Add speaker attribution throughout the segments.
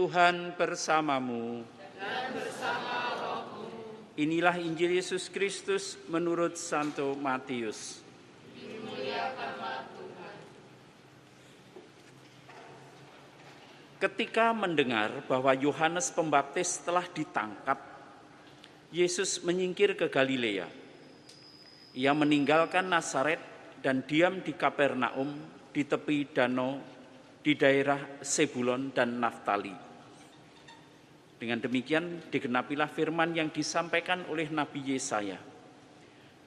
Speaker 1: Tuhan bersamamu. Inilah Injil Yesus Kristus menurut Santo Matius. Ketika mendengar bahwa Yohanes Pembaptis telah ditangkap, Yesus menyingkir ke Galilea. Ia meninggalkan Nazaret dan diam di Kapernaum di tepi danau di daerah Sebulon dan Naftali. Dengan demikian digenapilah firman yang disampaikan oleh Nabi Yesaya.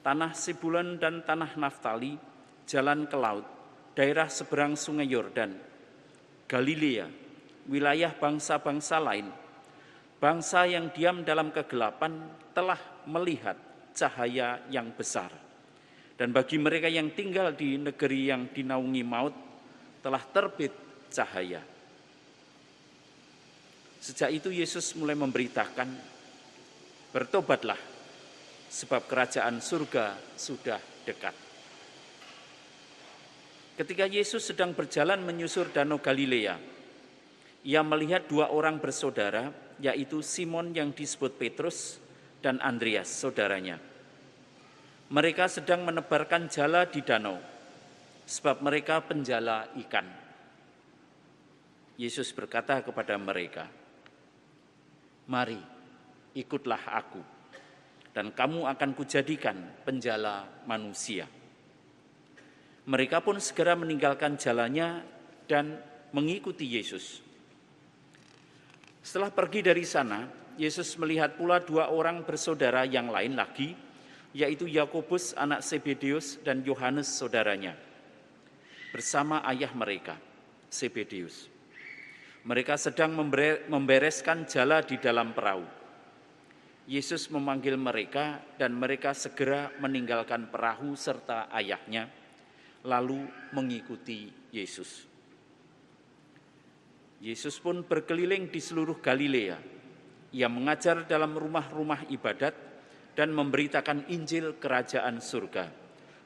Speaker 1: Tanah Sebulon dan tanah Naftali, jalan ke laut, daerah seberang sungai Yordan, Galilea, wilayah bangsa-bangsa lain, bangsa yang diam dalam kegelapan telah melihat cahaya yang besar. Dan bagi mereka yang tinggal di negeri yang dinaungi maut, telah terbit cahaya. Sejak itu Yesus mulai memberitakan, bertobatlah, sebab kerajaan surga sudah dekat. Ketika Yesus sedang berjalan menyusur danau Galilea, ia melihat dua orang bersaudara, yaitu Simon yang disebut Petrus dan Andreas, saudaranya. Mereka sedang menebarkan jala di danau, sebab mereka penjala ikan. Yesus berkata kepada mereka, "Mari, ikutlah aku, dan kamu akan kujadikan penjala manusia." Mereka pun segera meninggalkan jalannya dan mengikuti Yesus. Setelah pergi dari sana, Yesus melihat pula dua orang bersaudara yang lain lagi, yaitu Yakobus anak Sebedeus dan Yohanes saudaranya, bersama ayah mereka, Sebedeus. Mereka sedang membereskan jala di dalam perahu. Yesus memanggil mereka dan mereka segera meninggalkan perahu serta ayahnya, lalu mengikuti Yesus. Yesus pun berkeliling di seluruh Galilea. Ia mengajar dalam rumah-rumah ibadat dan memberitakan Injil kerajaan surga,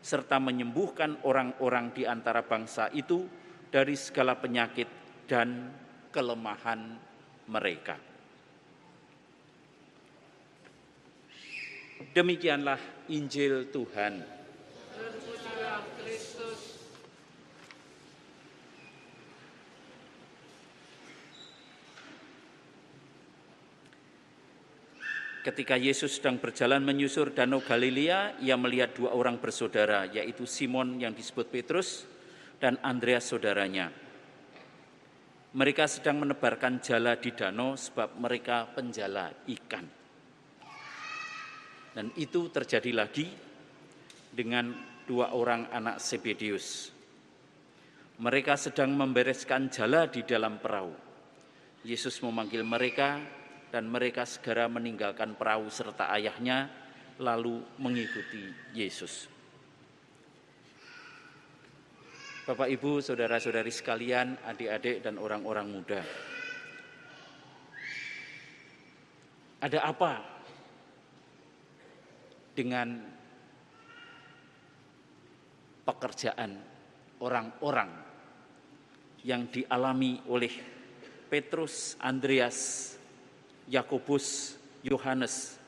Speaker 1: serta menyembuhkan orang-orang di antara bangsa itu dari segala penyakit dan kelemahan mereka. Demikianlah Injil Tuhan. Ketika Yesus sedang berjalan menyusur danau Galilea, ia melihat dua orang bersaudara, yaitu Simon yang disebut Petrus dan Andreas saudaranya. Mereka sedang menebarkan jala di danau sebab mereka penjala ikan. Dan itu terjadi lagi dengan dua orang anak Sebedius. Mereka sedang membereskan jala di dalam perahu. Yesus memanggil mereka dan mereka segera meninggalkan perahu serta ayahnya lalu mengikuti Yesus. Bapak, Ibu, saudara-saudari sekalian, adik-adik dan orang-orang muda. Ada apa dengan pekerjaan orang-orang yang dialami oleh Petrus, Andreas, Yakobus, Yohanes.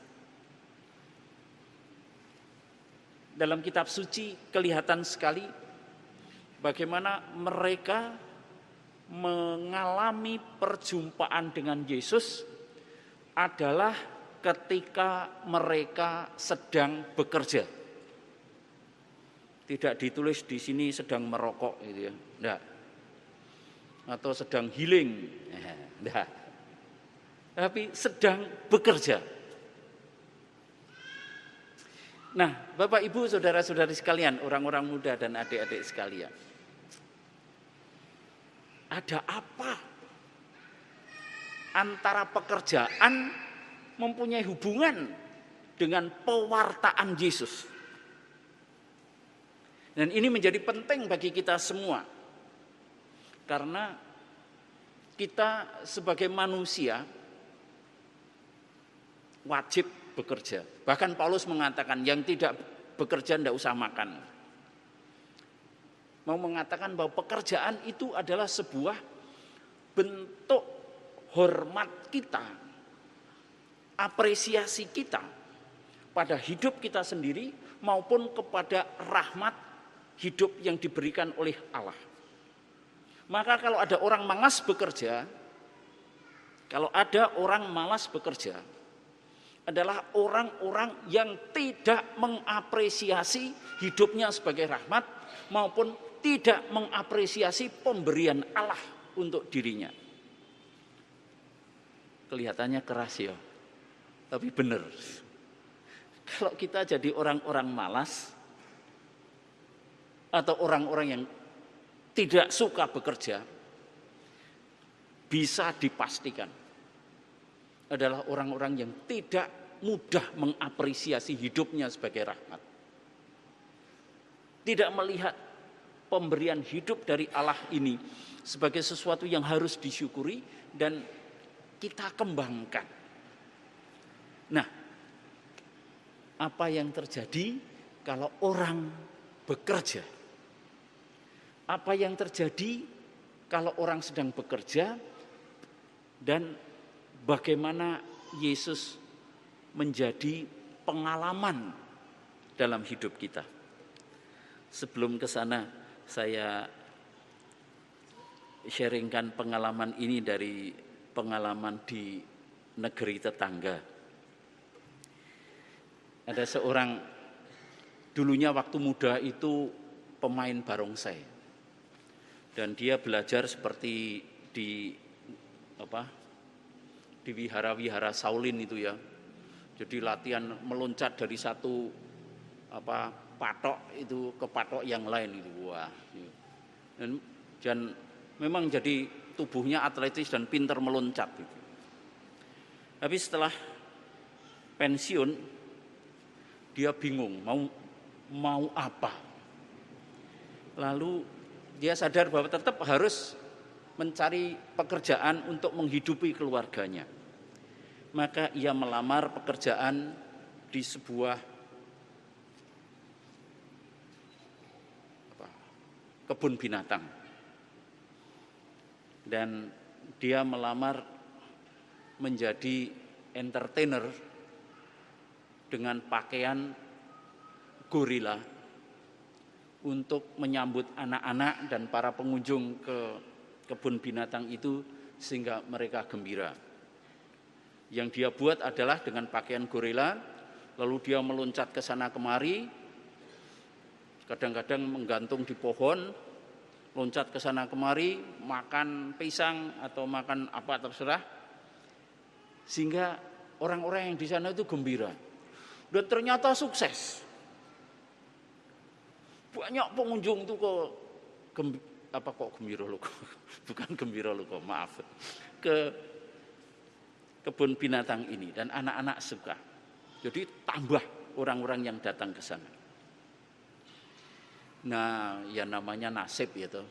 Speaker 1: Dalam kitab suci kelihatan sekali bagaimana mereka mengalami perjumpaan dengan Yesus adalah ketika mereka sedang bekerja. Tidak ditulis di sini sedang merokok gitu ya. Enggak. Atau sedang healing. Enggak tapi sedang bekerja. Nah, Bapak Ibu, saudara-saudari sekalian, orang-orang muda dan adik-adik sekalian. Ada apa antara pekerjaan mempunyai hubungan dengan pewartaan Yesus? Dan ini menjadi penting bagi kita semua. Karena kita sebagai manusia wajib bekerja. Bahkan Paulus mengatakan yang tidak bekerja tidak usah makan. Mau mengatakan bahwa pekerjaan itu adalah sebuah bentuk hormat kita, apresiasi kita pada hidup kita sendiri maupun kepada rahmat hidup yang diberikan oleh Allah. Maka kalau ada orang malas bekerja, kalau ada orang malas bekerja, adalah orang-orang yang tidak mengapresiasi hidupnya sebagai rahmat maupun tidak mengapresiasi pemberian Allah untuk dirinya. Kelihatannya keras ya, tapi benar. Kalau kita jadi orang-orang malas atau orang-orang yang tidak suka bekerja, bisa dipastikan adalah orang-orang yang tidak mudah mengapresiasi hidupnya sebagai rahmat. Tidak melihat pemberian hidup dari Allah ini sebagai sesuatu yang harus disyukuri dan kita kembangkan. Nah, apa yang terjadi kalau orang bekerja? Apa yang terjadi kalau orang sedang bekerja dan bagaimana Yesus menjadi pengalaman dalam hidup kita. Sebelum ke sana saya sharingkan pengalaman ini dari pengalaman di negeri tetangga. Ada seorang dulunya waktu muda itu pemain barongsai. Dan dia belajar seperti di apa? Di wihara-wihara Saulin itu ya. Jadi latihan meloncat dari satu apa patok itu ke patok yang lain itu wah. Dan, dan memang jadi tubuhnya atletis dan pintar meloncat gitu. Tapi setelah pensiun dia bingung mau mau apa. Lalu dia sadar bahwa tetap harus mencari pekerjaan untuk menghidupi keluarganya. Maka ia melamar pekerjaan di sebuah kebun binatang. Dan dia melamar menjadi entertainer dengan pakaian gorila untuk menyambut anak-anak dan para pengunjung ke kebun binatang itu sehingga mereka gembira. Yang dia buat adalah dengan pakaian gorila, lalu dia meloncat ke sana kemari, kadang-kadang menggantung di pohon, loncat ke sana kemari, makan pisang atau makan apa terserah, sehingga orang-orang yang di sana itu gembira. Dan ternyata sukses. Banyak pengunjung itu kok gembi, apa kok gembira lo bukan gembira lo kok maaf ke kebun binatang ini dan anak-anak suka. Jadi tambah orang-orang yang datang ke sana. Nah, ya namanya nasib tuh.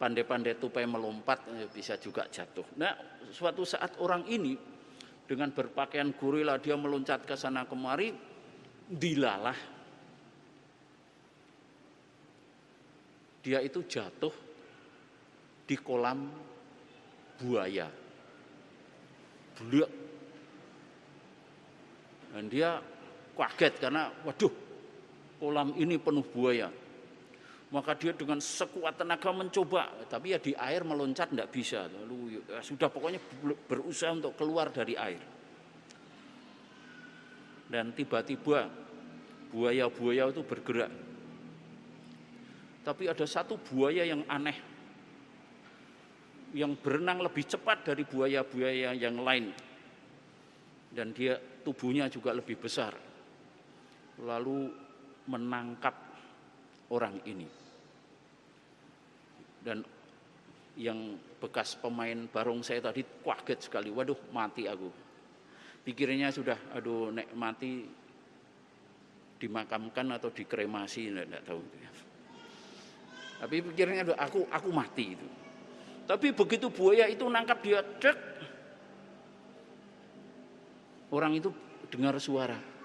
Speaker 1: Pandai-pandai tupai melompat eh, bisa juga jatuh. Nah, suatu saat orang ini dengan berpakaian gorila dia meloncat ke sana kemari dilalah dia itu jatuh di kolam buaya Beliau. dan dia kaget karena waduh kolam ini penuh buaya. Maka dia dengan sekuat tenaga mencoba tapi ya di air meloncat tidak bisa. Lalu ya, sudah pokoknya berusaha untuk keluar dari air. Dan tiba-tiba buaya-buaya itu bergerak. Tapi ada satu buaya yang aneh yang berenang lebih cepat dari buaya-buaya yang lain. Dan dia tubuhnya juga lebih besar. Lalu menangkap orang ini. Dan yang bekas pemain barong saya tadi kaget sekali, waduh mati aku. Pikirnya sudah, aduh nek mati dimakamkan atau dikremasi, tidak tahu. Tapi pikirnya aduh aku aku mati itu. Tapi begitu buaya itu nangkap dia, cek. Orang itu dengar suara.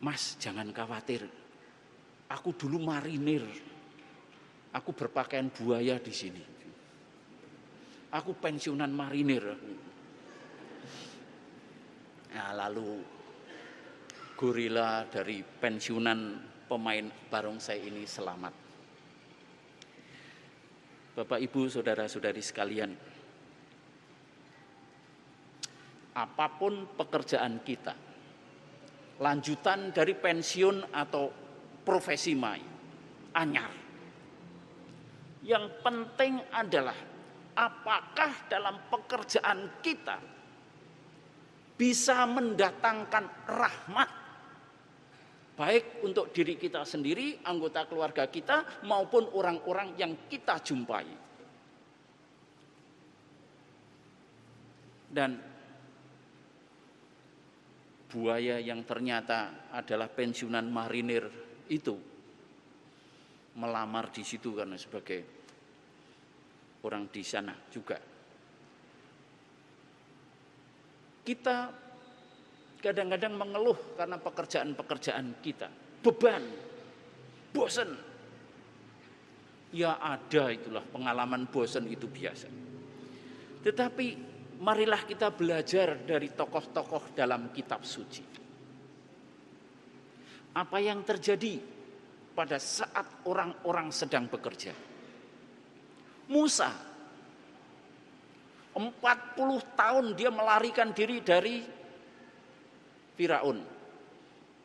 Speaker 1: Mas, jangan khawatir Aku dulu marinir. Aku berpakaian buaya di sini. Aku pensiunan marinir. Nah, lalu gorila dari pensiunan pemain barongsai ini selamat. Bapak, Ibu, saudara-saudari sekalian, apa pun pekerjaan kita, lanjutan dari pensiun atau profesi mai, anyar. Yang penting adalah apakah dalam pekerjaan kita bisa mendatangkan rahmat baik untuk diri kita sendiri, anggota keluarga kita, maupun orang-orang yang kita jumpai. Dan buaya yang ternyata adalah pensiunan marinir itu melamar di situ karena sebagai orang di sana juga. Kita kadang-kadang mengeluh karena pekerjaan-pekerjaan kita. Beban, bosan. Ya ada itulah pengalaman bosan itu biasa. Tetapi marilah kita belajar dari tokoh-tokoh dalam kitab suci. Apa yang terjadi pada saat orang-orang sedang bekerja. Musa 40 tahun dia melarikan diri dari Firaun.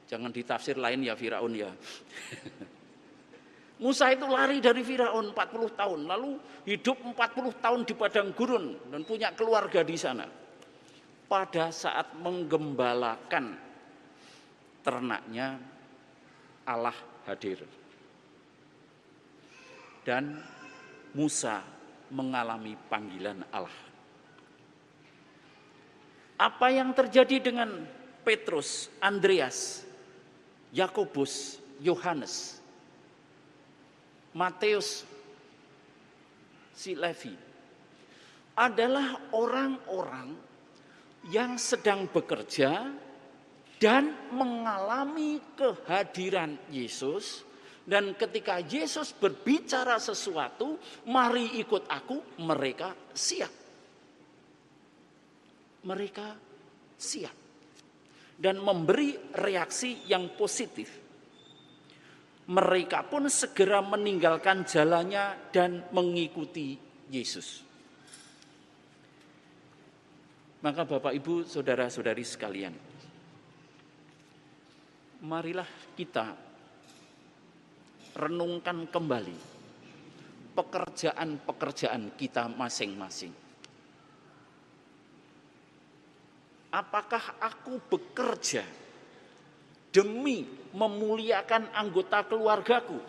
Speaker 1: Jangan ditafsir lain ya Firaun ya. Musa itu lari dari Firaun 40 tahun, lalu hidup 40 tahun di padang gurun dan punya keluarga di sana. Pada saat menggembalakan ternaknya Allah hadir. Dan Musa mengalami panggilan Allah. Apa yang terjadi dengan Petrus, Andreas, Yakobus, Yohanes, Matius, si Levi adalah orang-orang yang sedang bekerja dan mengalami kehadiran Yesus dan ketika Yesus berbicara sesuatu, mari ikut aku, mereka siap. Mereka siap dan memberi reaksi yang positif. Mereka pun segera meninggalkan jalannya dan mengikuti Yesus. Maka Bapak Ibu, saudara-saudari sekalian, marilah kita renungkan kembali pekerjaan-pekerjaan kita masing-masing apakah aku bekerja demi memuliakan anggota keluargaku?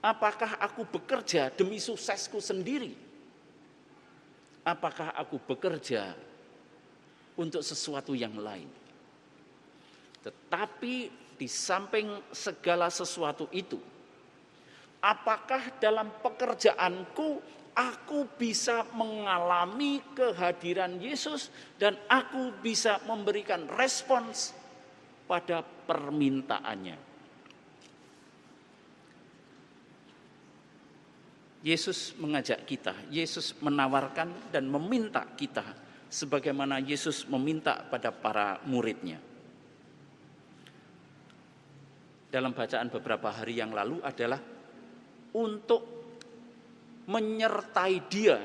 Speaker 1: Apakah aku bekerja demi suksesku sendiri? Apakah aku bekerja untuk sesuatu yang lain? Tetapi di samping segala sesuatu itu, apakah dalam pekerjaanku aku bisa mengalami kehadiran Yesus dan aku bisa memberikan respons pada permintaannya. Yesus mengajak kita, Yesus menawarkan dan meminta kita sebagaimana Yesus meminta pada para muridnya. Dalam bacaan beberapa hari yang lalu adalah untuk menyertai dia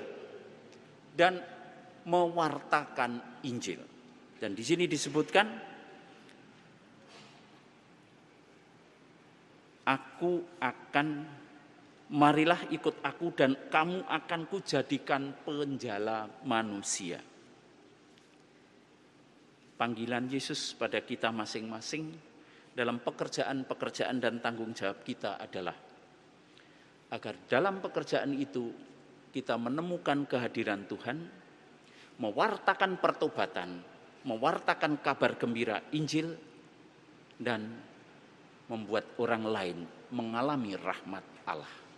Speaker 1: dan mewartakan Injil. Dan di sini disebutkan aku akan marilah ikut aku dan kamu akan kujadikan penjala manusia. Panggilan Yesus pada kita masing-masing dalam pekerjaan-pekerjaan dan tanggung jawab kita adalah agar dalam pekerjaan itu kita menemukan kehadiran Tuhan, mewartakan pertobatan, mewartakan kabar gembira Injil, dan membuat orang lain mengalami rahmat Allah.